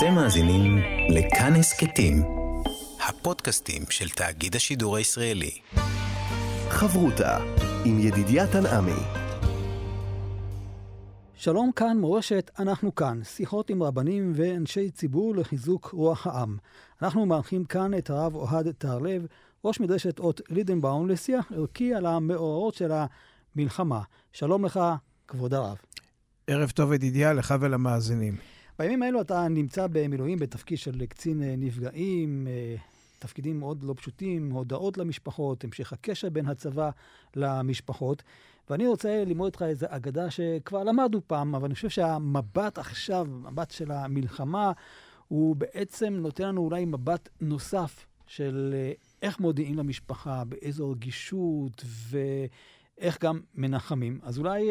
אתם מאזינים לכאן הסכתים, הפודקאסטים של תאגיד השידור הישראלי. חברותה עם ידידיה תנעמי. שלום כאן מורשת, אנחנו כאן. שיחות עם רבנים ואנשי ציבור לחיזוק רוח העם. אנחנו מארחים כאן את הרב אוהד טהרלב, ראש מדרשת אות לידנבאום, לשיח ערכי על המאורעות של המלחמה. שלום לך, כבוד הרב. ערב טוב ידידיה, לך ולמאזינים. בימים האלו אתה נמצא במילואים בתפקיד של קצין אה, נפגעים, אה, תפקידים מאוד לא פשוטים, הודעות למשפחות, המשך הקשר בין הצבא למשפחות. ואני רוצה ללמוד איתך איזו אגדה שכבר למדנו פעם, אבל אני חושב שהמבט עכשיו, מבט של המלחמה, הוא בעצם נותן לנו אולי מבט נוסף של אה, איך מודיעים למשפחה, באיזו רגישות ואיך גם מנחמים. אז אולי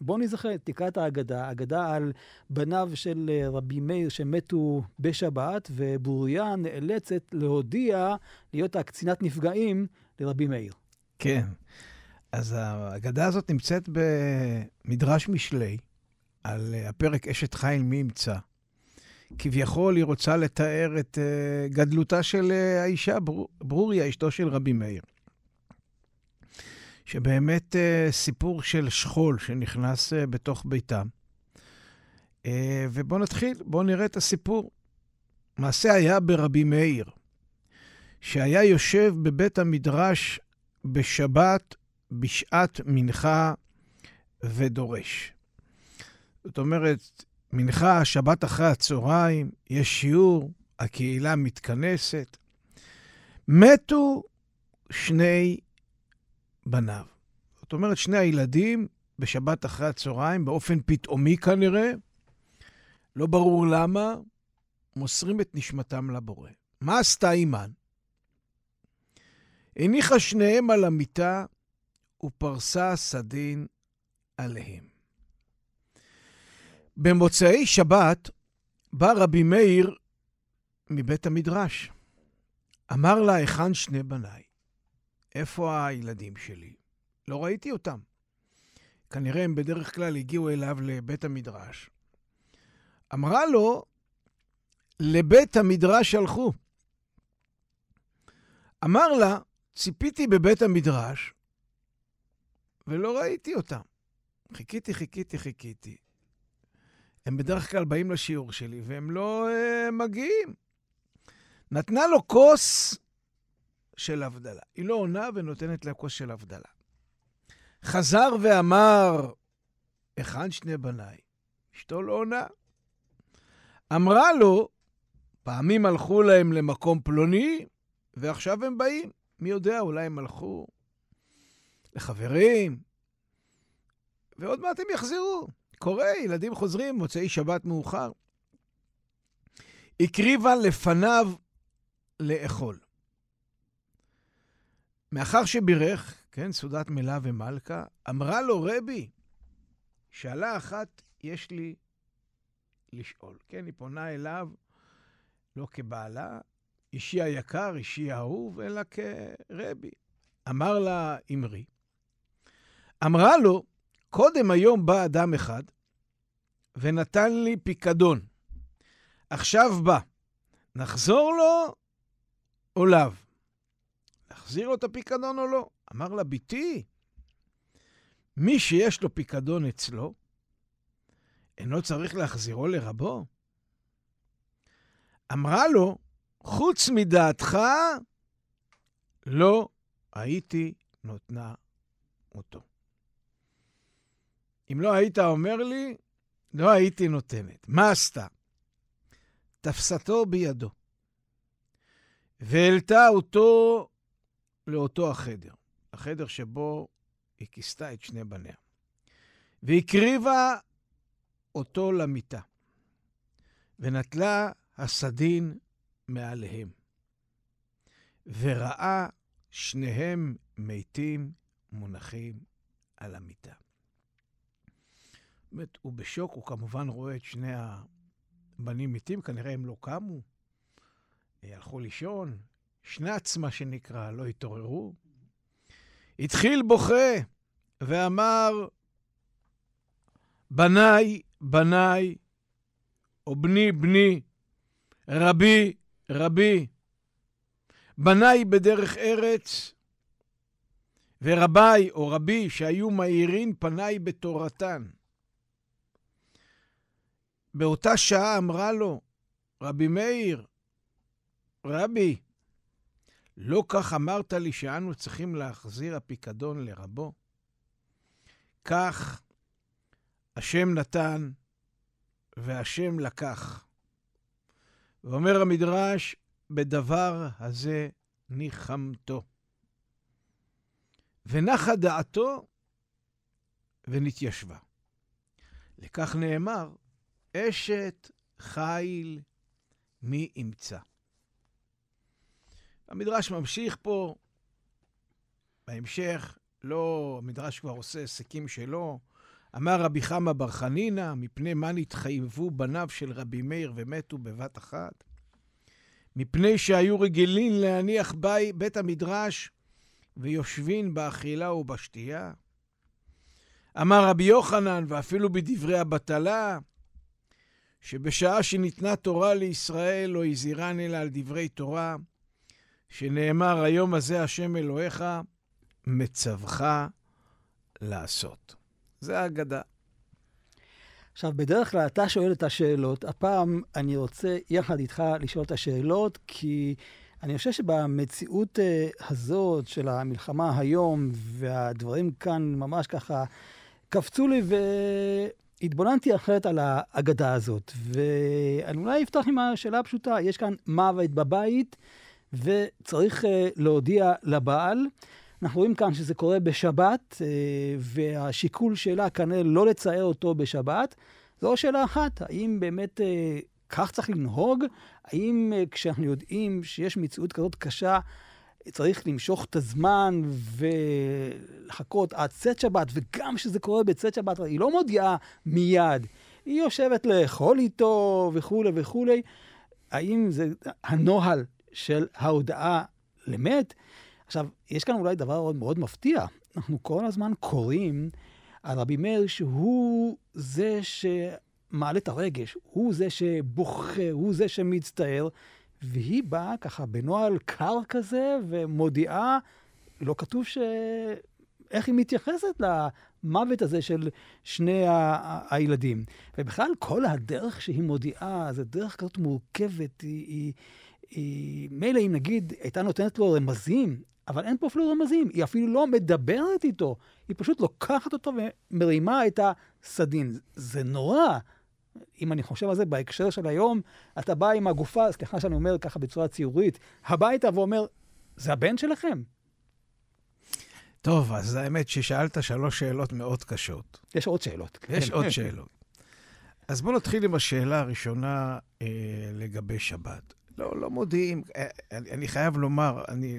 בואו נזכר, את ההגדה, אגדה על בניו של אה, רבי מאיר שמתו בשבת, וברוריה נאלצת להודיע להיות הקצינת נפגעים לרבי מאיר. כן. אז ההגדה הזאת נמצאת במדרש משלי, על אה, הפרק אשת חיל מי ימצא. כביכול היא רוצה לתאר את אה, גדלותה של האישה, ברוריה, אשתו של רבי מאיר. שבאמת uh, סיפור של שכול שנכנס uh, בתוך ביתם. Uh, ובואו נתחיל, בואו נראה את הסיפור. מעשה היה ברבי מאיר, שהיה יושב בבית המדרש בשבת בשעת מנחה ודורש. זאת אומרת, מנחה, שבת אחרי הצהריים, יש שיעור, הקהילה מתכנסת. מתו שני בניו. זאת אומרת, שני הילדים בשבת אחרי הצהריים, באופן פתאומי כנראה, לא ברור למה, מוסרים את נשמתם לבורא. מה עשתה אימן? הניחה שניהם על המיטה ופרסה סדין עליהם. במוצאי שבת בא רבי מאיר מבית המדרש. אמר לה, היכן שני בניי? איפה הילדים שלי? לא ראיתי אותם. כנראה הם בדרך כלל הגיעו אליו לבית המדרש. אמרה לו, לבית המדרש הלכו. אמר לה, ציפיתי בבית המדרש ולא ראיתי אותם. חיכיתי, חיכיתי, חיכיתי. הם בדרך כלל באים לשיעור שלי והם לא uh, מגיעים. נתנה לו כוס של הבדלה. היא לא עונה ונותנת לה כוס של הבדלה. חזר ואמר, היכן שני בניי? אשתו לא עונה. אמרה לו, פעמים הלכו להם למקום פלוני, ועכשיו הם באים. מי יודע, אולי הם הלכו לחברים, ועוד מעט הם יחזרו. קורה, ילדים חוזרים, מוצאי שבת מאוחר. הקריבה לפניו לאכול. מאחר שבירך, כן, סעודת מלה ומלכה, אמרה לו, רבי, שאלה אחת יש לי לשאול. כן, היא פונה אליו לא כבעלה, אישי היקר, אישי האהוב, אלא כרבי. אמר לה, אמרי. אמרה לו, קודם היום בא אדם אחד ונתן לי פיקדון. עכשיו בא, נחזור לו או לאו? להחזיר לו את הפיקדון או לא? אמר לה, בתי, מי שיש לו פיקדון אצלו, אינו צריך להחזירו לרבו? אמרה לו, חוץ מדעתך, לא הייתי נותנה אותו. אם לא היית אומר לי, לא הייתי נותנת. מה עשתה? תפסתו בידו, והעלתה אותו לאותו החדר, החדר שבו היא כיסתה את שני בניה, והקריבה אותו למיטה, ונטלה הסדין מעליהם, וראה שניהם מתים מונחים על המיטה. באמת, הוא בשוק, הוא כמובן רואה את שני הבנים מתים, כנראה הם לא קמו, הלכו לישון, שנץ, מה שנקרא, לא התעוררו. התחיל בוכה ואמר, בניי, בניי, או בני, בני, רבי, רבי, בניי בדרך ארץ, ורביי או רבי שהיו מאירין פניי בתורתן. באותה שעה אמרה לו, רבי מאיר, רבי, לא כך אמרת לי שאנו צריכים להחזיר הפיקדון לרבו? כך השם נתן והשם לקח. ואומר המדרש, בדבר הזה ניחמתו. ונחה דעתו ונתיישבה. לכך נאמר, אשת חיל מי ימצא. המדרש ממשיך פה, בהמשך, לא, המדרש כבר עושה היסקים שלו. אמר רבי חמא בר חנינא, מפני מה נתחייבו בניו של רבי מאיר ומתו בבת אחת? מפני שהיו רגילים להניח בי, בית המדרש ויושבין באכילה ובשתייה. אמר רבי יוחנן, ואפילו בדברי הבטלה, שבשעה שניתנה תורה לישראל לא הזהירן אלא על דברי תורה, שנאמר, היום הזה השם אלוהיך מצווך לעשות. זה האגדה. עכשיו, בדרך כלל אתה שואל את השאלות, הפעם אני רוצה יחד איתך לשאול את השאלות, כי אני חושב שבמציאות uh, הזאת של המלחמה היום, והדברים כאן ממש ככה קפצו לי והתבוננתי אחרת על האגדה הזאת. ואני אולי אפתח עם השאלה הפשוטה, יש כאן מוות בבית, וצריך uh, להודיע לבעל. אנחנו רואים כאן שזה קורה בשבת, אה, והשיקול שלה כנראה לא לצייר אותו בשבת. זו שאלה אחת, האם באמת אה, כך צריך לנהוג? האם אה, כשאנחנו יודעים שיש מציאות כזאת קשה, צריך למשוך את הזמן ולחכות עד צאת שבת, וגם כשזה קורה בצאת שבת, היא לא מודיעה מיד. היא יושבת לאכול איתו וכולי וכולי. האם זה הנוהל של ההודעה למת? עכשיו, יש כאן אולי דבר מאוד, מאוד מפתיע. אנחנו כל הזמן קוראים על רבי מאיר שהוא זה שמעלה את הרגש, הוא זה שבוכה, הוא זה שמצטער, והיא באה ככה בנוהל קר כזה ומודיעה, לא כתוב ש... איך היא מתייחסת למוות הזה של שני ה- הילדים. ובכלל, כל הדרך שהיא מודיעה, זו דרך כזאת מורכבת. היא, היא, מילא אם נגיד הייתה נותנת לו רמזים, אבל אין פה אפילו רמזים, היא אפילו לא מדברת איתו, היא פשוט לוקחת אותו ומרימה את הסדין. זה נורא. אם אני חושב על זה בהקשר של היום, אתה בא עם הגופה, סליחה שאני אומר ככה בצורה ציורית, הביתה ואומר, זה הבן שלכם. טוב, אז האמת ששאלת שלוש שאלות מאוד קשות. יש עוד שאלות. יש כן. עוד שאלות. אז בואו נתחיל עם השאלה הראשונה אה, לגבי שבת. לא, לא מודיעים. אה, אני, אני חייב לומר, אני,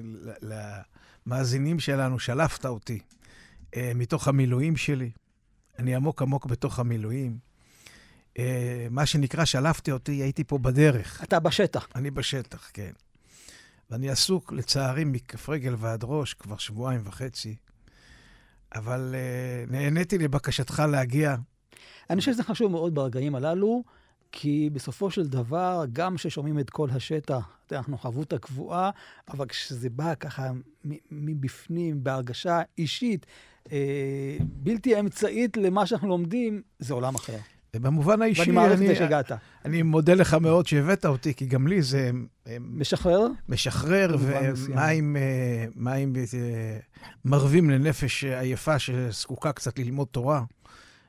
למאזינים שלנו, שלפת אותי אה, מתוך המילואים שלי. אני עמוק עמוק בתוך המילואים. אה, מה שנקרא, שלפתי אותי, הייתי פה בדרך. אתה בשטח. אני בשטח, כן. ואני עסוק, לצערי, מכף רגל ועד ראש כבר שבועיים וחצי. אבל uh, נהניתי לבקשתך להגיע. אני חושב שזה חשוב מאוד ברגעים הללו, כי בסופו של דבר, גם כששומעים את כל השטח, אנחנו חבות הקבועה, אבל כשזה בא ככה מבפנים, בהרגשה אישית, אה, בלתי אמצעית למה שאנחנו לומדים, זה עולם אחר. במובן האישי, ואני מעריך את זה שהגעת. אני מודה לך מאוד שהבאת אותי, כי גם לי זה... משחרר? משחרר, ומים מים מרווים לנפש עייפה שזקוקה קצת ללמוד תורה,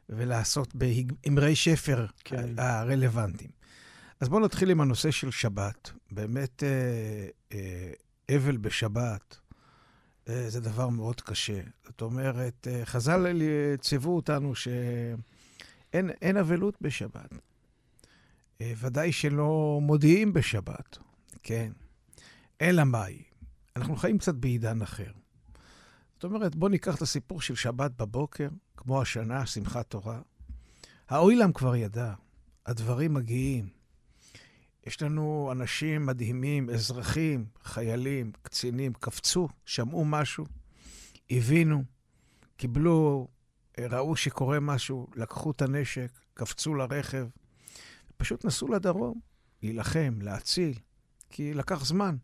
ולעשות באמרי שפר כן. הרלוונטיים. אז בואו נתחיל עם הנושא של שבת. באמת, אה, אה, אבל בשבת אה, זה דבר מאוד קשה. זאת אומרת, אה, חז"ל ציוו אותנו ש... אין, אין אבלות בשבת. אה, ודאי שלא מודיעים בשבת, כן. אלא מאי? אנחנו חיים קצת בעידן אחר. זאת אומרת, בואו ניקח את הסיפור של שבת בבוקר, כמו השנה, שמחת תורה. האוילם כבר ידע, הדברים מגיעים. יש לנו אנשים מדהימים, אזרחים, חיילים, קצינים, קפצו, שמעו משהו, הבינו, קיבלו ראו שקורה משהו, לקחו את הנשק, קפצו לרכב, פשוט נסעו לדרום. להילחם, להציל, כי לקח זמן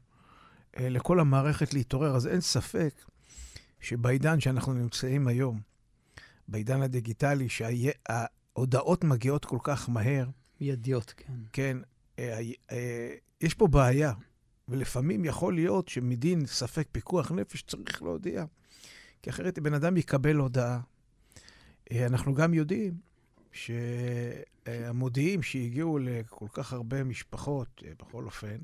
אה, לכל המערכת להתעורר. אז אין ספק שבעידן שאנחנו נמצאים היום, בעידן הדיגיטלי, שההודעות מגיעות כל כך מהר, מיידיות, כן. כן, אה, אה, יש פה בעיה, ולפעמים יכול להיות שמדין ספק פיקוח נפש צריך להודיע, כי אחרת בן אדם יקבל הודעה. אה, אנחנו גם יודעים שהמודיעים שהגיעו לכל כך הרבה משפחות, אה, בכל אופן,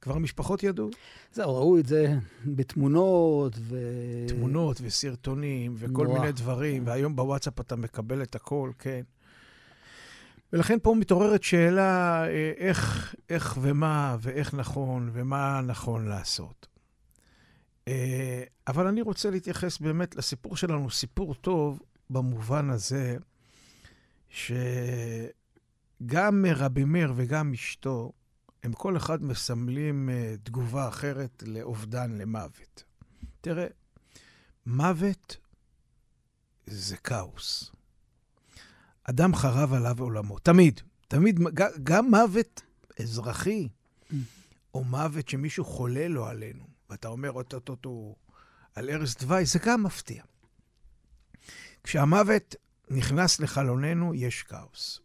כבר המשפחות ידעו. זהו, ראו את זה בתמונות ו... תמונות וסרטונים וכל נורא. מיני דברים, והיום בוואטסאפ אתה מקבל את הכל, כן. ולכן פה מתעוררת שאלה אה, איך, איך ומה, ואיך נכון, ומה נכון לעשות. אה, אבל אני רוצה להתייחס באמת לסיפור שלנו, סיפור טוב במובן הזה, שגם רבי מאיר וגם אשתו, הם כל אחד מסמלים אה, תגובה אחרת לאובדן, למוות. תראה, מוות זה כאוס. אדם חרב עליו עולמו, תמיד. תמיד, גם מוות אזרחי, או מוות שמישהו חולה לו עלינו, ואתה אומר אוטוטוטו על ערש דווי, זה גם מפתיע. כשהמוות נכנס לחלוננו, יש כאוס.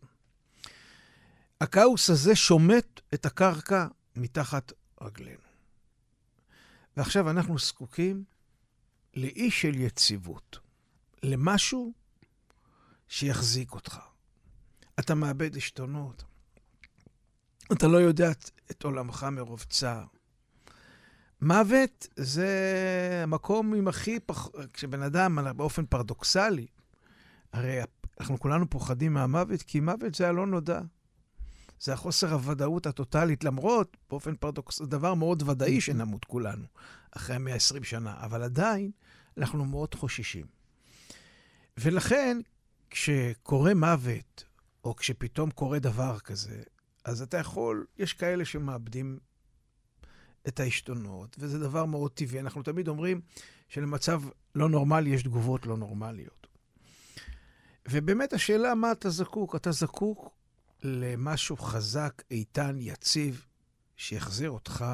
הכאוס הזה שומט את הקרקע מתחת רגלינו. ועכשיו אנחנו זקוקים לאי של יציבות, למשהו שיחזיק אותך. אתה מאבד עשתונות, אתה לא יודע את, עולמך מרוב צער. מוות זה המקום עם הכי פח... כשבן אדם, באופן פרדוקסלי, הרי אנחנו כולנו פוחדים מהמוות, כי מוות זה הלא נודע. זה החוסר הוודאות הטוטלית, למרות, באופן פרדוקס, זה דבר מאוד ודאי שנמות כולנו, אחרי 120 שנה, אבל עדיין אנחנו מאוד חוששים. ולכן, כשקורה מוות, או כשפתאום קורה דבר כזה, אז אתה יכול, יש כאלה שמאבדים את העשתונות, וזה דבר מאוד טבעי. אנחנו תמיד אומרים שלמצב לא נורמלי יש תגובות לא נורמליות. ובאמת השאלה, מה אתה זקוק? אתה זקוק למשהו חזק, איתן, יציב, שיחזיר אותך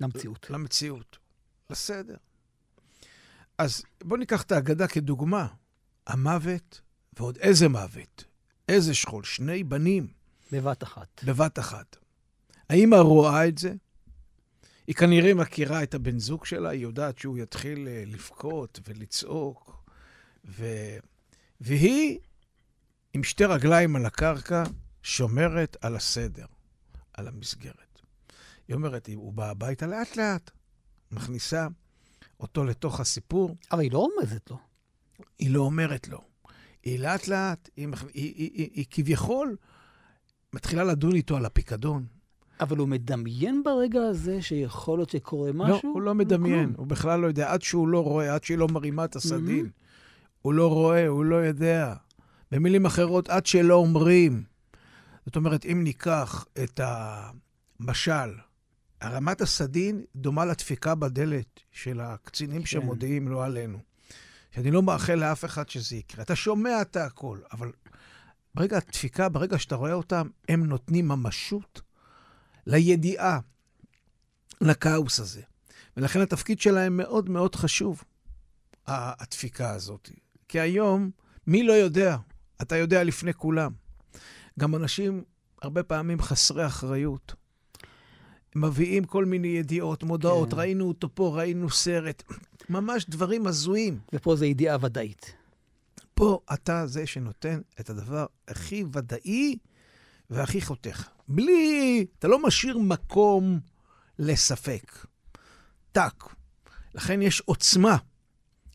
למציאות. למציאות, לסדר. אז בואו ניקח את ההגדה כדוגמה. המוות, ועוד איזה מוות, איזה שכול, שני בנים בבת אחת. בבת אחת. האמא רואה את זה? היא כנראה מכירה את הבן זוג שלה, היא יודעת שהוא יתחיל אה, לבכות ולצעוק, ו... והיא עם שתי רגליים על הקרקע שומרת על הסדר, על המסגרת. היא אומרת, הוא בא הביתה לאט-לאט, מכניסה אותו לתוך הסיפור, אבל היא לא רומזת לו. היא לא אומרת לו. היא לאט-לאט, היא, מכ- היא, היא, היא, היא כביכול מתחילה לדון איתו על הפיקדון. אבל הוא מדמיין ברגע הזה שיכול להיות שקורה משהו? לא, הוא לא מדמיין, כלום. הוא בכלל לא יודע. עד שהוא לא רואה, עד שהיא לא מרימה את הסדין. הוא לא רואה, הוא לא יודע. במילים אחרות, עד שלא אומרים. זאת אומרת, אם ניקח את המשל, הרמת הסדין דומה לדפיקה בדלת של הקצינים שמודיעים לא עלינו. שאני לא מאחל לאף אחד שזה יקרה. אתה שומע את הכל, אבל ברגע הדפיקה, ברגע שאתה רואה אותם, הם נותנים ממשות לידיעה, לכאוס הזה. ולכן התפקיד שלהם מאוד מאוד חשוב, הדפיקה הזאת. כי היום, מי לא יודע? אתה יודע לפני כולם. גם אנשים הרבה פעמים חסרי אחריות. מביאים כל מיני ידיעות, מודעות, כן. ראינו אותו פה, ראינו סרט. ממש דברים הזויים. ופה זו ידיעה ודאית. פה אתה זה שנותן את הדבר הכי ודאי והכי חותך. בלי, אתה לא משאיר מקום לספק. טאק. לכן יש עוצמה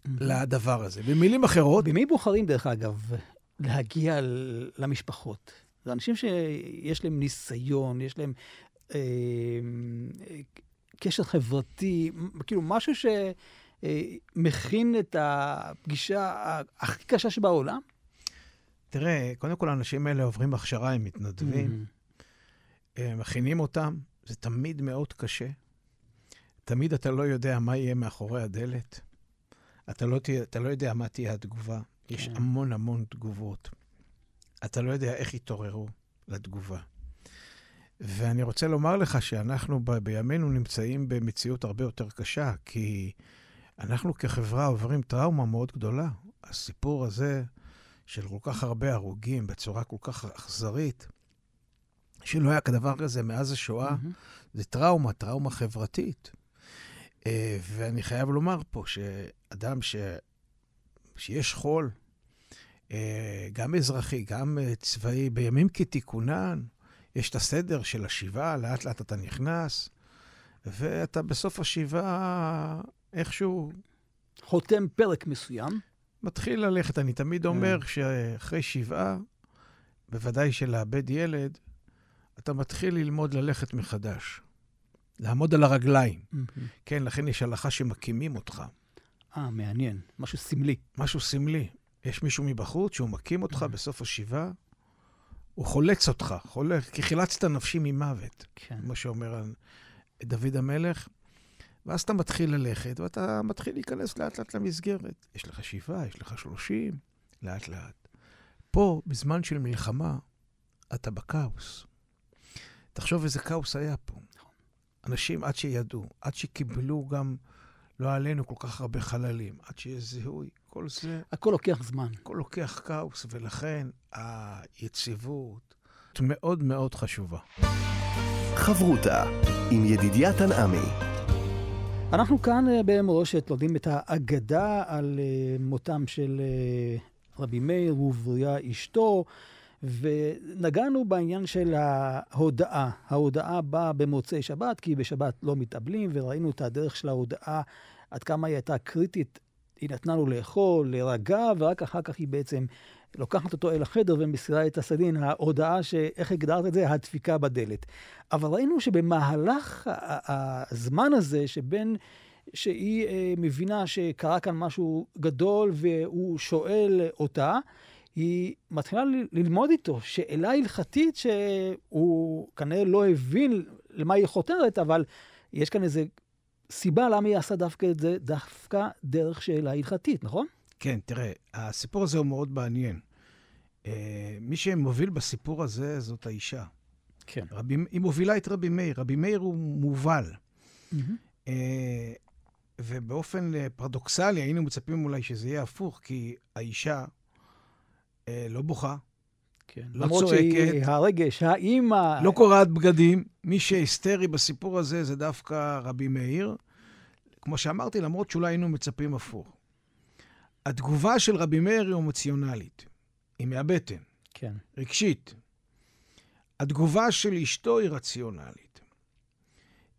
לדבר הזה. במילים אחרות, במי בוחרים, דרך אגב, להגיע למשפחות? זה אנשים שיש להם ניסיון, יש להם אה, קשר חברתי, כאילו משהו שמכין את הפגישה הכי קשה שבעולם. תראה, קודם כל האנשים האלה עוברים הכשרה, הם מתנדבים, אה, מכינים אותם, זה תמיד מאוד קשה. תמיד אתה לא יודע מה יהיה מאחורי הדלת. אתה לא, תהיה, אתה לא יודע מה תהיה התגובה. יש כן. המון המון תגובות. אתה לא יודע איך יתעוררו לתגובה. ואני רוצה לומר לך שאנחנו ב- בימינו נמצאים במציאות הרבה יותר קשה, כי אנחנו כחברה עוברים טראומה מאוד גדולה. הסיפור הזה של כל כך הרבה הרוגים בצורה כל כך אכזרית, שלא היה כדבר כזה מאז השואה, מהמם. זה טראומה, טראומה חברתית. אה, ואני חייב לומר פה שאדם ש... שיש חול, גם אזרחי, גם אה, צבאי, בימים כתיקונן, יש את הסדר של השבעה, לאט לאט אתה נכנס, ואתה בסוף השבעה איכשהו חותם פרק מסוים. מתחיל ללכת. אני תמיד אומר שאחרי שבעה, בוודאי שלאבד ילד, אתה מתחיל ללמוד ללכת מחדש. לעמוד על הרגליים. כן, לכן יש הלכה שמקימים אותך. אה, מעניין. משהו סמלי. משהו סמלי. יש מישהו מבחוץ שהוא מקים אותך. בסוף השבעה, הוא חולץ אותך, חולץ, כי חילצת נפשי ממוות, כן. כמו שאומר דוד המלך. ואז אתה מתחיל ללכת, ואתה מתחיל להיכנס לאט לאט למסגרת. יש לך שבעה, יש לך שלושים, לאט לאט. פה, בזמן של מלחמה, אתה בכאוס. תחשוב איזה כאוס היה פה. אנשים, עד שידעו, עד שקיבלו גם, לא עלינו, כל כך הרבה חללים, עד שיש זיהוי, כל זה, הכל לוקח זמן. הכל לוקח כאוס, ולכן היציבות מאוד מאוד חשובה. חברותה עם ידידיה תנעמי. אנחנו כאן אה, במורשת לומדים את האגדה על אה, מותם של אה, רבי מאיר ובריה אשתו, ונגענו בעניין של ההודאה. ההודאה באה במוצאי שבת, כי בשבת לא מתאבלים, וראינו את הדרך של ההודאה, עד כמה היא הייתה קריטית. היא נתנה לו לאכול, להירגע, ורק אחר כך היא בעצם לוקחת אותו אל החדר ומסירה את הסדין, ההודעה שאיך הגדרת את זה? הדפיקה בדלת. אבל ראינו שבמהלך הזמן הזה, שבין שהיא אה, מבינה שקרה כאן משהו גדול והוא שואל אותה, היא מתחילה ללמוד איתו שאלה הלכתית שהוא כנראה לא הבין למה היא חותרת, אבל יש כאן איזו סיבה למה היא עשה דווקא את זה, דווקא דרך שאלה הלכתית, נכון? כן, תראה, הסיפור הזה הוא מאוד מעניין. אה, מי שמוביל בסיפור הזה זאת האישה. כן. רבי, היא מובילה את רבי מאיר. רבי מאיר הוא מובל. אה, ובאופן אה, פרדוקסלי, היינו מצפים אולי שזה יהיה הפוך, כי האישה לא בוכה, כן. לא למרות צועקת. שהיא הרגש, האימא... לא קורעת בגדים. מי שהיסטרי בסיפור הזה זה דווקא רבי מאיר. כמו שאמרתי, למרות שאולי היינו מצפים הפוך. התגובה של רבי מאיר היא אמוציונלית. היא מהבטן, כן. רגשית. התגובה של אשתו היא רציונלית.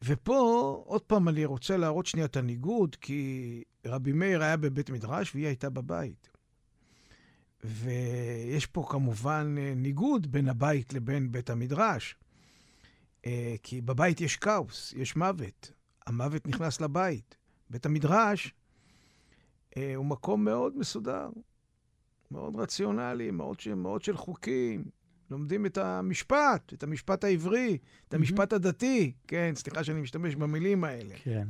ופה, עוד פעם, אני רוצה להראות שנייה את הניגוד, כי רבי מאיר היה בבית מדרש והיא הייתה בבית. ויש פה כמובן אה, ניגוד בין הבית לבין בית המדרש. אה, כי בבית יש כאוס, יש מוות. המוות נכנס לבית. בית המדרש אה, הוא מקום מאוד מסודר, מאוד רציונלי, מאוד, מאוד של חוקים. לומדים את המשפט, את המשפט העברי, את המשפט הדתי. כן, סליחה שאני משתמש במילים האלה. כן.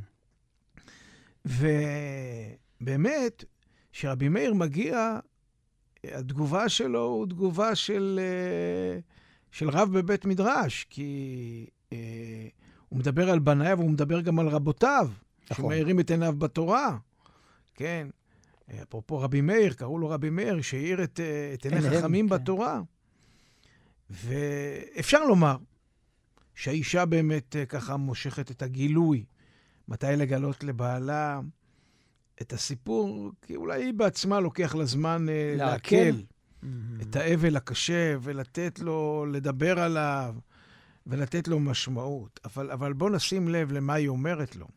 ובאמת, כשרבי מאיר מגיע, התגובה שלו הוא תגובה של, אה, של רב בבית מדרש, כי אה, הוא מדבר על בניו, הוא מדבר גם על רבותיו, נכון. שמאירים את עיניו בתורה. כן. אפרופו רבי מאיר, קראו לו רבי מאיר, שהאיר את, אה, את עיני חכמים כן. בתורה. ואפשר לומר שהאישה באמת ככה מושכת את הגילוי, מתי לגלות לבעלה את הסיפור, כי אולי היא בעצמה לוקח לה זמן אה, לעכל. לעכל את האבל הקשה ולתת לו, לדבר עליו ולתת לו משמעות. אבל, אבל בוא נשים לב למה היא אומרת לו.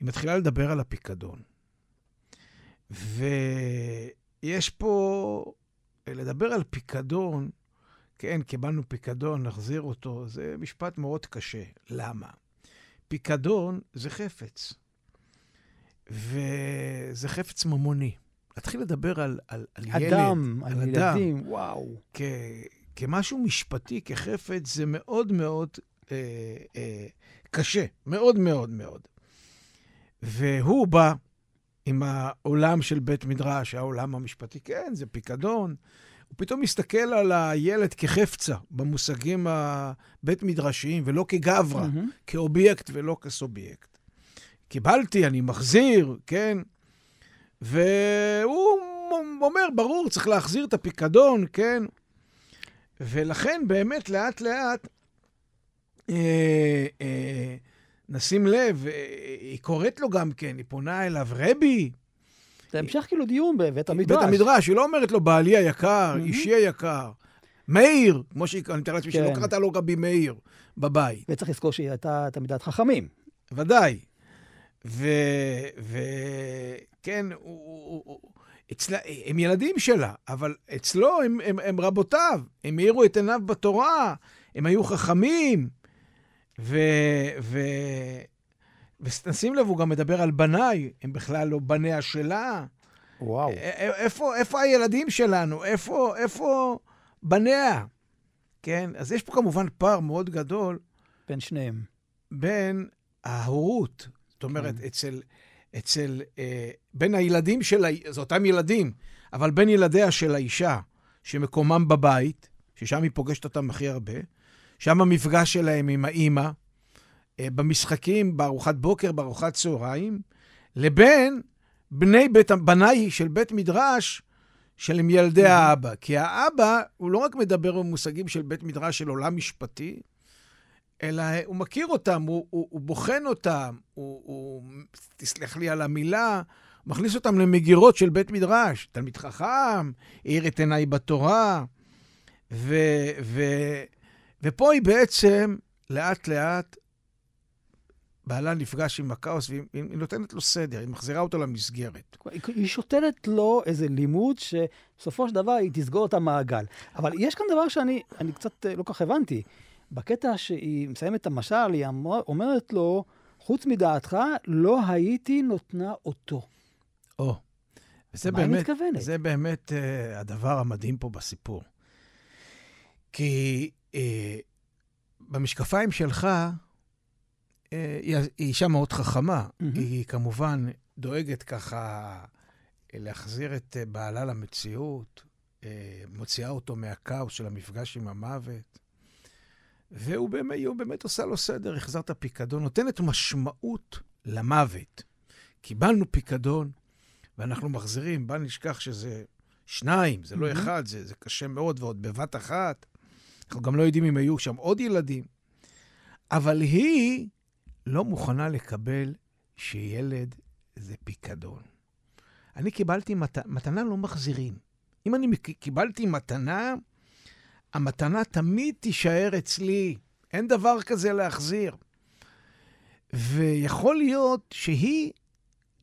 היא מתחילה לדבר על הפיקדון. ויש פה, לדבר על פיקדון, כן, קיבלנו פיקדון, נחזיר אותו, זה משפט מאוד קשה. למה? פיקדון זה חפץ, וזה חפץ ממוני. להתחיל לדבר על, על, על ילד, אדם, על אדם, ילדים, וואו. כ, כמשהו משפטי, כחפץ, זה מאוד מאוד אה, אה, קשה, מאוד מאוד מאוד. והוא בא עם העולם של בית מדרש, העולם המשפטי, כן, זה פיקדון. הוא פתאום מסתכל על הילד כחפצה, במושגים הבית מדרשיים, ולא כגברא, מהמם. כאובייקט ולא כסובייקט. קיבלתי, אני מחזיר, כן? והוא אומר, ברור, צריך להחזיר את הפיקדון, כן? ולכן באמת, לאט-לאט, אה, אה, נשים לב, אה, היא קוראת לו גם כן, היא פונה אליו, רבי, זה המשך כאילו דיון בבית המדרש. בית המדרש, היא לא אומרת לו, בעלי היקר, מהמם. אישי היקר, מאיר, כמו שהיא, אני מתאר לעצמי שלא כן. קראת לו רבי מאיר בבית. וצריך לזכור שהיא הייתה תלמידת חכמים. ודאי. וכן, אצלה, הם ילדים שלה, אבל אצלו הם, הם, הם רבותיו, הם האירו את עיניו בתורה, הם היו חכמים. ו... ו... ונשים לב, הוא גם מדבר על בניי, הם בכלל לא בניה שלה. וואו. איפה, איפה הילדים שלנו? איפה, איפה בניה? כן? אז יש פה כמובן פער מאוד גדול בין שניהם. בין ההורות, אומרת, כן. אצל, אצל, אה, בין הילדים של, זה אותם ילדים, אבל בין ילדיה של האישה, שמקומם בבית, ששם היא פוגשת אותם הכי הרבה, שם המפגש שלהם עם האימא, אה, במשחקים, בארוחת בוקר, בארוחת צהריים, לבין בני בית, בניי של בית מדרש, של עם ילדי האבא. כי האבא, הוא לא רק מדבר במושגים של בית מדרש של עולם משפטי, אלא הוא מכיר אותם, הוא, הוא, הוא בוחן אותם, הוא, הוא, תסלח לי על המילה, מכניס אותם למגירות של בית מדרש. תלמיד חכם, האיר את עיניי בתורה, ו, ו, ופה היא בעצם, לאט-לאט, בעלה נפגש עם הכאוס, והיא היא נותנת לו סדר, היא מחזירה אותו למסגרת. היא- שותלת לו איזה לימוד שבסופו של דבר היא תסגור את המעגל. אבל יש כאן דבר שאני אני קצת אה, לא כך הבנתי. בקטע שהיא מסיימת את המשל, היא אומרת לו, חוץ מדעתך, לא הייתי נותנה אותו. או, וזה מה היא באמת, מתכוונת? זה באמת uh, הדבר המדהים פה בסיפור. כי uh, במשקפיים שלך, uh, היא, היא אישה מאוד חכמה. מהמם. היא כמובן דואגת ככה להחזיר את בעלה למציאות, uh, מוציאה אותו מהכאוס של המפגש עם המוות. והוא באמת, באמת עושה לו סדר, החזר את הפיקדון, נותנת משמעות למוות. קיבלנו פיקדון, ואנחנו מחזירים, בל נשכח שזה שניים, זה לא. אחד, זה, זה קשה מאוד, ועוד בבת אחת. אנחנו גם לא יודעים אם היו שם עוד ילדים. אבל היא לא מוכנה לקבל שילד זה פיקדון. אני קיבלתי מת... מתנה, לא מחזירים. אם אני קיבלתי מתנה, המתנה תמיד תישאר אצלי. אין דבר כזה להחזיר. ויכול להיות שהיא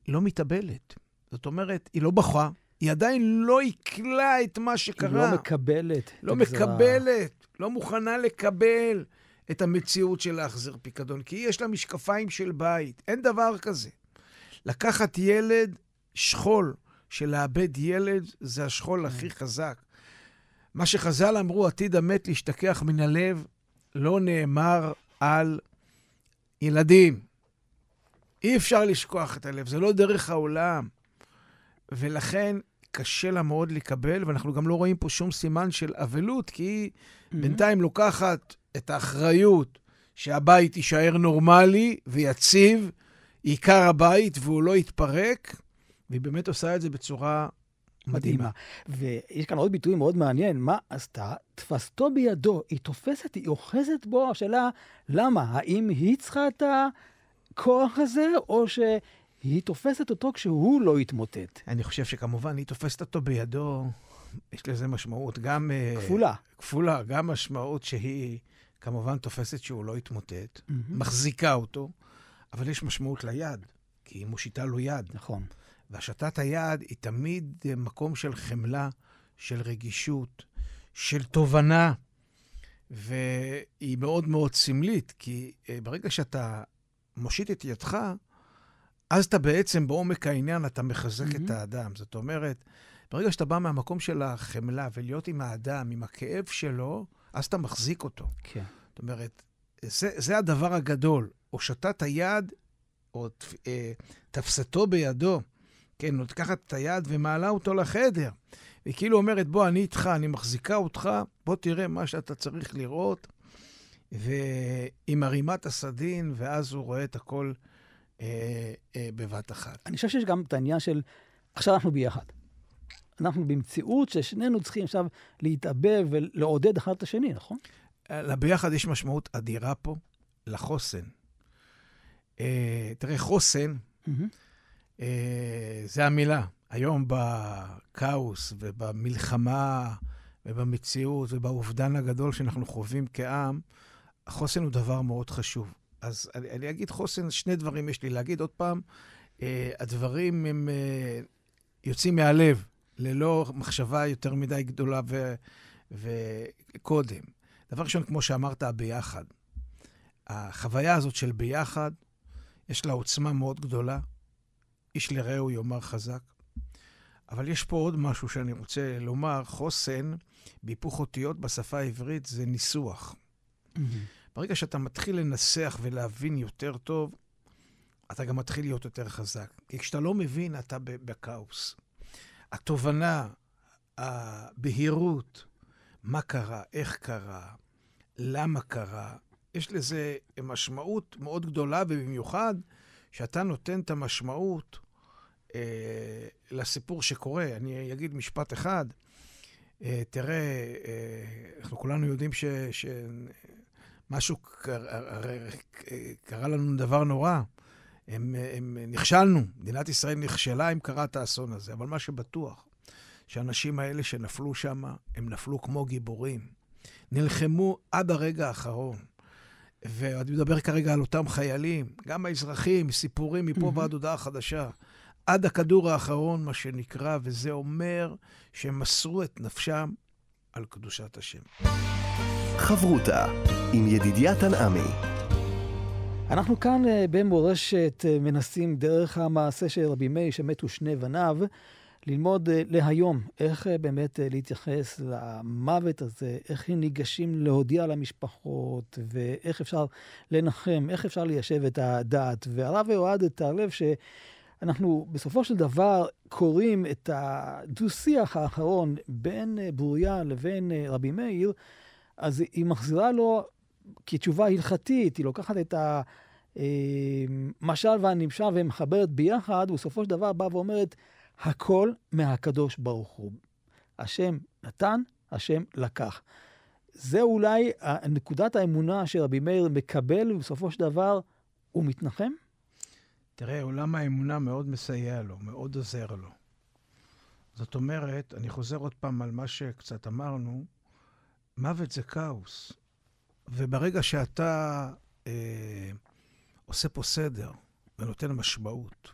לא מתאבלת. זאת אומרת, היא לא בכה, היא עדיין לא עיכלה את מה היא שקרה. לא מקבלת. לא. מקבלת, לא מוכנה לקבל את המציאות של להחזיר פיקדון, כי יש לה משקפיים של בית, אין דבר כזה. לקחת ילד, שכול של לאבד ילד, זה השכול הכי חזק. מה שחז"ל אמרו, עתיד המת להשתכח מן הלב, לא נאמר על ילדים. אי אפשר לשכוח את הלב, זה לא דרך העולם. ולכן קשה לה מאוד לקבל, ואנחנו גם לא רואים פה שום סימן של אבלות, כי היא מהמם. בינתיים לוקחת את האחריות שהבית יישאר נורמלי ויציב, עיקר הבית, והוא לא יתפרק, והיא באמת עושה את זה בצורה מדהימה. ויש כאן עוד ביטוי מאוד מעניין, מה עשתה? תפסתו בידו, היא תופסת, היא אוחזת בו, השאלה, למה? האם היא צריכה את הכוח הזה, או שהיא תופסת אותו כשהוא לא יתמוטט? אני חושב שכמובן היא תופסת אותו בידו, יש לזה משמעות גם... אה, כפולה. כפולה, גם משמעות שהיא כמובן תופסת שהוא לא יתמוטט, מהמם. מחזיקה אותו, אבל יש משמעות ליד, כי היא מושיטה לו יד. נכון. והשטת היד היא תמיד אה, מקום של חמלה, של רגישות, של תובנה, והיא מאוד מאוד סמלית, כי אה, ברגע שאתה מושיט את ידך, אז אתה בעצם בעומק העניין, אתה מחזק מהמם. את האדם. זאת אומרת, ברגע שאתה בא מהמקום של החמלה ולהיות עם האדם, עם הכאב שלו, אז אתה מחזיק אותו. כן. זאת אומרת, זה, זה הדבר הגדול. הושטת היד, או אה, תפסתו בידו, כן, לוקחת את היד ומעלה אותו לחדר. והיא כאילו אומרת, בוא, אני איתך, אני מחזיקה אותך, בוא תראה מה שאתה צריך לראות. והיא מרימה את הסדין, ואז הוא רואה את הכל אה, אה, בבת אחת. אני חושב שיש גם את העניין של, עכשיו אנחנו ביחד. אנחנו במציאות ששנינו צריכים עכשיו להתאבב ולעודד אחד את השני, נכון? לביחד יש משמעות אדירה פה לחוסן. אה, תראה, חוסן, Mm-hmm. אה, זה המילה. היום בכאוס ובמלחמה ובמציאות ובאובדן הגדול שאנחנו חווים כעם, החוסן הוא דבר מאוד חשוב. אז אני, אני אגיד חוסן, שני דברים יש לי להגיד. עוד פעם, אה, הדברים הם אה, יוצאים מהלב, ללא מחשבה יותר מדי גדולה ו, וקודם. דבר ראשון, כמו שאמרת, הביחד. החוויה הזאת של ביחד, יש לה עוצמה מאוד גדולה. איש לרעהו יאמר חזק. אבל יש פה עוד משהו שאני רוצה לומר. חוסן, בהיפוך אותיות בשפה העברית, זה ניסוח. Mm-hmm. ברגע שאתה מתחיל לנסח ולהבין יותר טוב, אתה גם מתחיל להיות יותר חזק. כי כשאתה לא מבין, אתה בכאוס. התובנה, הבהירות, מה קרה, איך קרה, למה קרה, יש לזה משמעות מאוד גדולה, ובמיוחד שאתה נותן את המשמעות אה, לסיפור שקורה. אני אגיד משפט אחד. אה, תראה, אה, אנחנו כולנו יודעים ש... ש... משהו, קרה, קרה לנו דבר נורא. הם, הם נכשלנו, מדינת ישראל נכשלה אם קרה את האסון הזה, אבל מה שבטוח, שהאנשים האלה שנפלו שם, הם נפלו כמו גיבורים. נלחמו עד הרגע האחרון. ואני מדבר כרגע על אותם חיילים, גם האזרחים, סיפורים מפה. ועד הודעה חדשה. עד הכדור האחרון, מה שנקרא, וזה אומר שהם מסרו את נפשם על קדושת השם. חברותה עם ידידיה תנעמי. אנחנו כאן אה, במורשת אה, מנסים דרך המעשה של רבי מאיר שמתו שני בניו, ללמוד אה, להיום איך באמת להתייחס למוות הזה, איך הם ניגשים להודיע למשפחות, ואיך אפשר לנחם, איך אפשר ליישב את הדעת. והרב אוהד תערלב שאנחנו בסופו של דבר קוראים את הדו-שיח האחרון בין ברוריה לבין רבי מאיר, אז היא מחזירה לו כתשובה הלכתית, היא לוקחת את המשל והנמשל ומחברת ביחד, ובסופו של דבר באה ואומרת, הכל מהקדוש ברוך הוא. השם נתן, השם לקח. זה אולי נקודת האמונה שרבי מאיר מקבל, ובסופו של דבר הוא מתנחם? תראה, עולם האמונה מאוד מסייע לו, מאוד עוזר לו. זאת אומרת, אני חוזר עוד פעם על מה שקצת אמרנו, מוות זה כאוס. וברגע שאתה אה, עושה פה סדר ונותן משמעות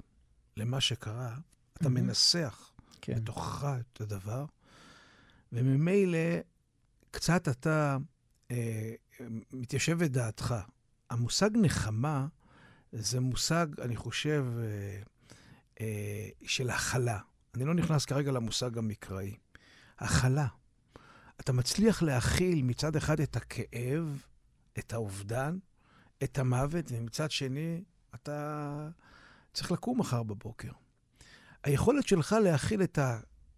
למה שקרה, אתה mm-hmm. מנסח כן. בתוכך את הדבר, וממילא קצת אתה אה, מתיישב את דעתך. המושג נחמה זה מושג, אני חושב, אה, אה, של הכלה. אני לא נכנס כרגע למושג המקראי. הכלה. אתה מצליח להכיל מצד אחד את הכאב, את האובדן, את המוות, ומצד שני, אתה צריך לקום מחר בבוקר. היכולת שלך להכיל את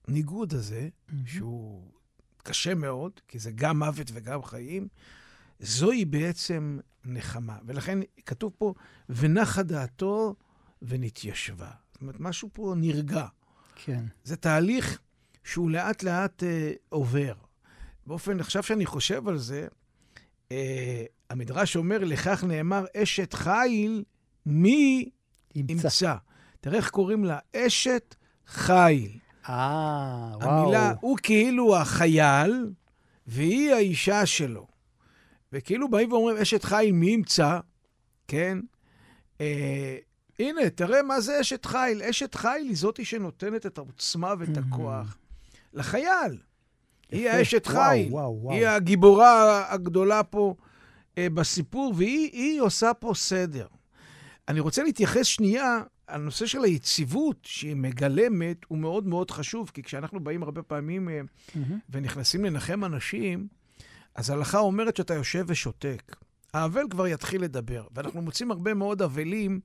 הניגוד הזה, mm-hmm. שהוא קשה מאוד, כי זה גם מוות וגם חיים, זוהי בעצם נחמה. ולכן כתוב פה, ונחה דעתו ונתיישבה. זאת אומרת, משהו פה נרגע. כן. זה תהליך שהוא לאט לאט אה, עובר. באופן, עכשיו שאני חושב על זה, אה, המדרש אומר, לכך נאמר, אשת חיל, מי ימצא. ימצא. תראה איך קוראים לה, אשת חיל. אה, וואו. המילה, הוא כאילו החייל, והיא האישה שלו. וכאילו באים ואומרים, אשת חיל, מי ימצא? כן? אה, הנה, תראה מה זה אשת חיל. אשת חיל היא זאתי שנותנת את העוצמה ואת הכוח לחייל. היא האשת חי, וואו, וואו. היא הגיבורה הגדולה פה אה, בסיפור, והיא עושה פה סדר. אני רוצה להתייחס שנייה, הנושא של היציבות שהיא מגלמת הוא מאוד מאוד חשוב, כי כשאנחנו באים הרבה פעמים אה. ונכנסים לנחם אנשים, אז ההלכה אומרת שאתה יושב ושותק. האבל כבר יתחיל לדבר, ואנחנו מוצאים הרבה מאוד אבלים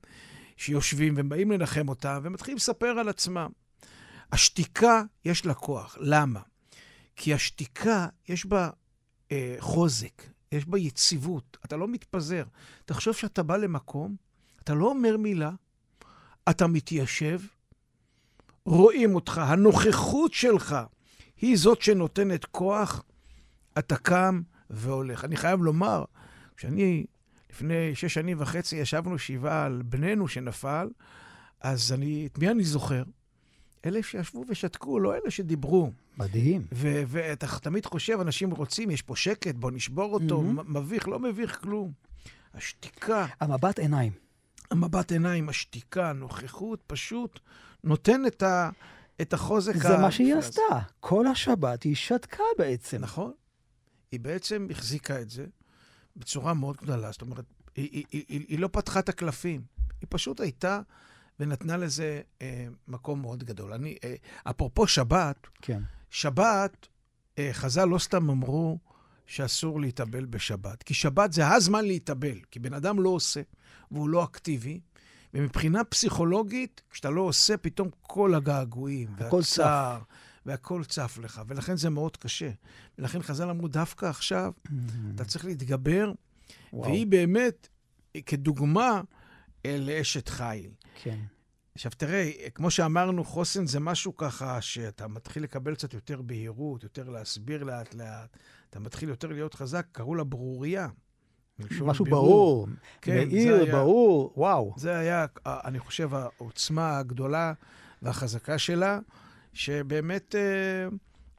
שיושבים ובאים לנחם אותם ומתחילים לספר על עצמם. השתיקה, יש לה כוח. למה? כי השתיקה, יש בה אה, חוזק, יש בה יציבות, אתה לא מתפזר. תחשוב שאתה בא למקום, אתה לא אומר מילה, אתה מתיישב, רואים אותך, הנוכחות שלך היא זאת שנותנת כוח, אתה קם והולך. אני חייב לומר, כשאני, לפני שש שנים וחצי, ישבנו שבעה על בננו שנפל, אז אני, את מי אני זוכר? אלה שישבו ושתקו, לא אלה שדיברו. מדהים. ואתה תמיד חושב, אנשים רוצים, יש פה שקט, בוא נשבור אותו. מ- מביך, לא מביך כלום. השתיקה, המבט עיניים. המבט עיניים, השתיקה, הנוכחות, פשוט נותן את, ה, את החוזק זה מה שהיא. עשתה. כל השבת היא שתקה בעצם. נכון. היא בעצם החזיקה את זה בצורה מאוד גדולה. זאת אומרת, היא, היא, היא, היא, היא לא פתחה את הקלפים, היא פשוט הייתה ונתנה לזה אה, מקום מאוד גדול. אני, אה, אפרופו שבת, כן. שבת, אה, חז"ל לא סתם אמרו שאסור להתאבל בשבת, כי שבת זה הזמן להתאבל, כי בן אדם לא עושה והוא לא אקטיבי, ומבחינה פסיכולוגית, כשאתה לא עושה, פתאום כל הגעגועים והצער, והכל צף לך, ולכן זה מאוד קשה. ולכן חז"ל אמרו, דווקא עכשיו אתה צריך להתגבר, וואו. והיא באמת, כדוגמה לאשת חיל. כן. עכשיו תראה, כמו שאמרנו, חוסן זה משהו ככה שאתה מתחיל לקבל קצת יותר בהירות, יותר להסביר לאט-לאט, אתה מתחיל יותר להיות חזק, קראו לה ברוריה. משהו בירור. ברור, כן, מאיר, היה- ברור, וואו. זה היה, אני חושב, העוצמה הגדולה והחזקה שלה, שבאמת אה,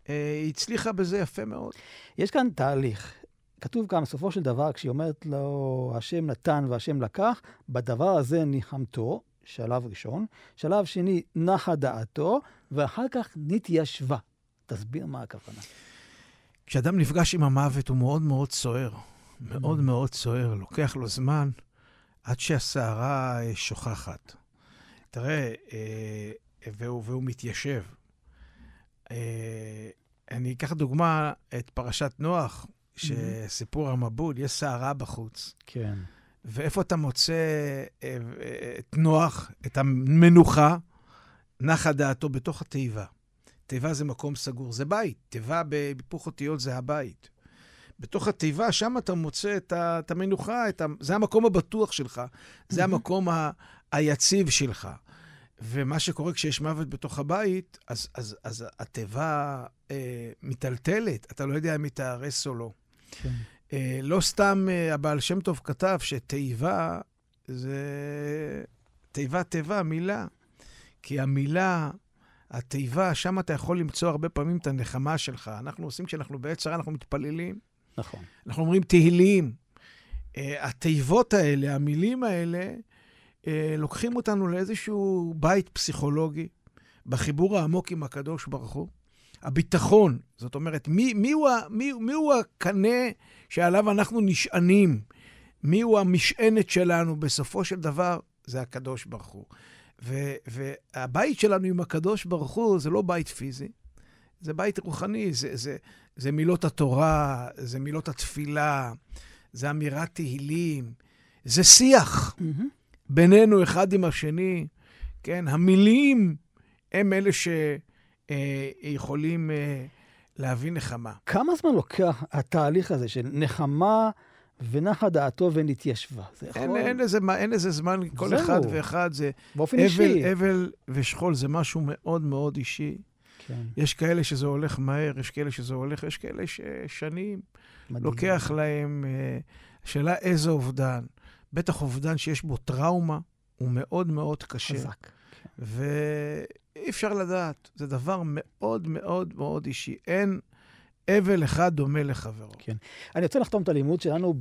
אה, הצליחה בזה יפה מאוד. יש כאן תהליך. כתוב כאן, בסופו של דבר, כשהיא אומרת לו, השם נתן והשם לקח, בדבר הזה ניחמתו, שלב ראשון. שלב שני, נחה דעתו, ואחר כך נתיישבה. תסביר מה הכוונה. כשאדם נפגש עם המוות הוא מאוד מאוד סוער. מאוד מאוד סוער, לוקח לו זמן עד שהסערה שוכחת. תראה, אה, והוא, והוא מתיישב. אה, אני אקח דוגמה את פרשת נוח, שסיפור המבול, יש סערה בחוץ. כן. ואיפה אתה מוצא אה, את נוח, את המנוחה? נחה דעתו בתוך התיבה. תיבה זה מקום סגור, זה בית. תיבה בהיפוך אותיות זה הבית. בתוך התיבה, שם אתה מוצא את, ה, את המנוחה, את ה, זה המקום הבטוח שלך, זה המקום ה, היציב שלך. ומה שקורה כשיש מוות בתוך הבית, אז, אז, אז התיבה אה, מיטלטלת, אתה לא יודע אם היא תיהרס או לא. כן. אה, לא סתם אה, הבעל שם טוב כתב שתיבה זה תיבה תיבה, מילה. כי המילה, התיבה, שם אתה יכול למצוא הרבה פעמים את הנחמה שלך. אנחנו עושים, כשאנחנו בעת צרה, אנחנו מתפללים, נכון. אנחנו אומרים תהילים. אה, התיבות האלה, המילים האלה, לוקחים אותנו לאיזשהו בית פסיכולוגי, בחיבור העמוק עם הקדוש ברוך הוא. הביטחון, זאת אומרת, מי, מי, הוא, מי, מי הוא הקנה שעליו אנחנו נשענים? מי הוא המשענת שלנו? בסופו של דבר, זה הקדוש ברוך הוא. ו, והבית שלנו עם הקדוש ברוך הוא זה לא בית פיזי, זה בית רוחני, זה, זה, זה מילות התורה, זה מילות התפילה, זה אמירת תהילים, זה שיח מהמם. בינינו אחד עם השני, כן? המילים הם אלה שיכולים אה, להביא נחמה. כמה זמן לוקח התהליך הזה של נחמה ונחה דעתו ונתיישבה? זה יכול... אין, אין, לזה, אין לזה זמן, כל זהו. אחד ואחד זה... באופן אבל, אישי. אבל ושכול זה משהו מאוד מאוד אישי. כן, יש כאלה שזה הולך מהר, יש כאלה שזה הולך, יש כאלה ששנים מדהים. לוקח להם... אה, השאלה איזה אובדן. בטח אובדן שיש בו טראומה, הוא מאוד מאוד קשה. חזק. ואי אפשר לדעת, זה דבר מאוד מאוד מאוד אישי. אין אבל אחד דומה לחברו. כן. אני רוצה לחתום את הלימוד שלנו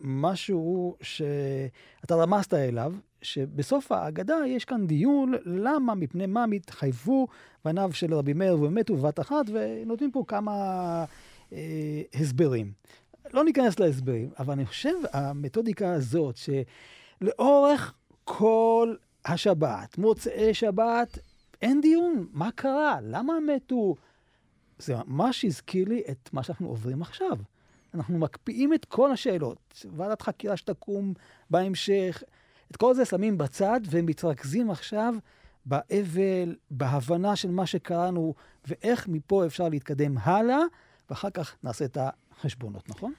במשהו שאתה רמזת אליו, שבסוף ההגדה יש כאן דיון למה, מפני מה מתחייבו בניו של רבי מאיר ומתו בבת אחת, ונותנים פה כמה אה, הסברים. לא ניכנס להסברים, אבל אני חושב, המתודיקה הזאת, שלאורך כל השבת, מוצאי שבת, אין דיון, מה קרה? למה מתו? זה ממש הזכיר לי את מה שאנחנו עוברים עכשיו. אנחנו מקפיאים את כל השאלות. ועדת חקירה שתקום בהמשך, את כל זה שמים בצד ומתרכזים עכשיו באבל, בהבנה של מה שקראנו, ואיך מפה אפשר להתקדם הלאה, ואחר כך נעשה את החשבונות, נכון?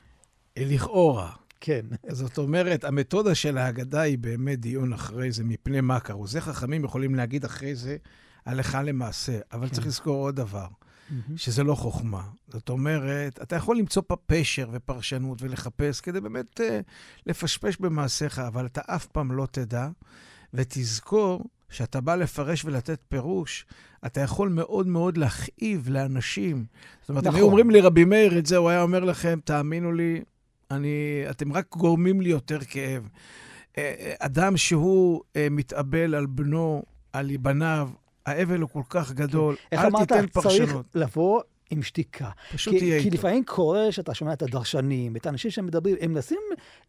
לכאורה. כן. זאת אומרת, המתודה של ההגדה היא באמת דיון אחרי זה, מפני מה קרו. זה חכמים יכולים להגיד אחרי זה הלכה למעשה, אבל כן. צריך לזכור עוד דבר. שזה לא חוכמה. זאת אומרת, אתה יכול למצוא פה פשר ופרשנות ולחפש כדי באמת uh, לפשפש במעשיך, אבל אתה אף פעם לא תדע, ותזכור שאתה בא לפרש ולתת פירוש, אתה יכול מאוד מאוד להכאיב לאנשים. זאת אומרת, נכון. אם היו אומרים לי רבי מאיר את זה, הוא היה אומר לכם, תאמינו לי, אני, אתם רק גורמים לי יותר כאב. אה, אה, אדם שהוא מתאבל על בנו, על בניו, האבל הוא כל כך גדול, כן. אל תיתן פרשנות. איך אמרת, צריך לבוא עם שתיקה. פשוט כי, תהיה איתו. כי לפעמים קורה שאתה שומע את הדרשנים, את האנשים שמדברים, הם מנסים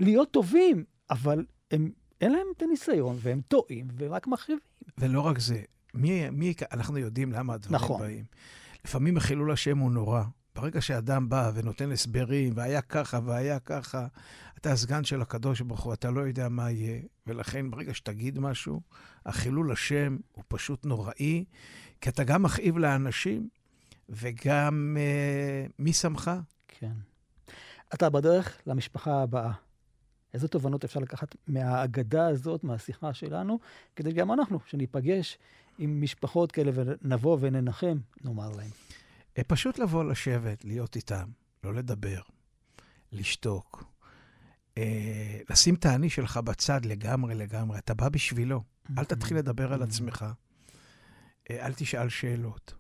להיות טובים, אבל הם, אין להם את הניסיון, והם טועים, ורק מחריבים. ולא רק זה, מי, מי, אנחנו יודעים למה הדברים נכון. באים. לפעמים חילול השם הוא נורא. ברגע שאדם בא ונותן הסברים, והיה ככה והיה ככה, אתה הסגן של הקדוש ברוך הוא, אתה לא יודע מה יהיה, ולכן ברגע שתגיד משהו, החילול השם הוא פשוט נוראי, כי אתה גם מכאיב לאנשים, וגם אה, מי שמך? כן. אתה בדרך למשפחה הבאה. איזה תובנות אפשר לקחת מהאגדה הזאת, מהשיחה שלנו, כדי גם אנחנו, שניפגש עם משפחות כאלה ונבוא וננחם, נאמר להם. אה, פשוט לבוא לשבת, להיות איתם, לא לדבר, לשתוק. אה, לשים את האני שלך בצד לגמרי לגמרי. אתה בא בשבילו. אל תתחיל לדבר על עצמך. אה, אל תשאל שאלות.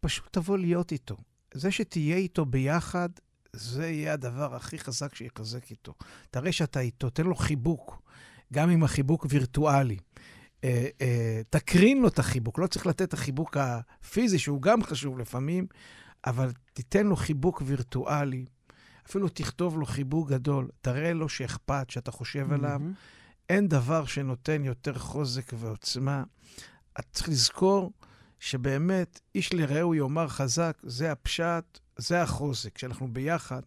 פשוט תבוא להיות איתו. זה שתהיה איתו ביחד, זה יהיה הדבר הכי חזק שיחזק איתו. תראה שאתה איתו, תן לו חיבוק, גם אם החיבוק וירטואלי. אה, אה, תקרין לו את החיבוק, לא צריך לתת את החיבוק הפיזי, שהוא גם חשוב לפעמים, אבל תיתן לו חיבוק וירטואלי. אפילו תכתוב לו חיבוק גדול, תראה לו שאכפת, שאתה חושב עליו. אין דבר שנותן יותר חוזק ועוצמה. את צריך לזכור שבאמת, איש לרעהו יאמר חזק, זה הפשט, זה החוזק, כשאנחנו ביחד.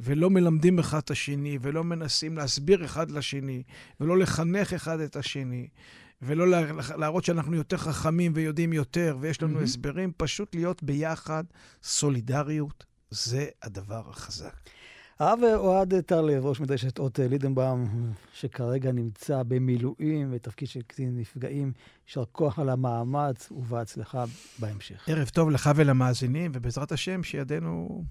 ולא מלמדים אחד את השני, ולא מנסים להסביר אחד לשני, ולא לחנך אחד את השני, ולא להראות שאנחנו יותר חכמים ויודעים יותר, ויש לנו mm-hmm. הסברים, פשוט להיות ביחד, סולידריות, זה הדבר החזק. הרב אוהד טרלב, ראש מדרשת אות לידנבאום, שכרגע נמצא במילואים בתפקיד של קצין נפגעים, יישר כוח על המאמץ ובהצלחה בהמשך. ערב טוב לך ולמאזינים, ובעזרת השם שידנו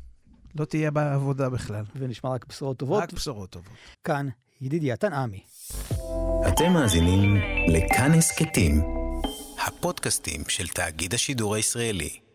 לא תהיה בעבודה בכלל. ונשמע רק בשורות טובות. רק בשורות טובות. כאן ידידיה תנעמי. אתם מאזינים לכאן הסכתים, הפודקאסטים של תאגיד השידור הישראלי.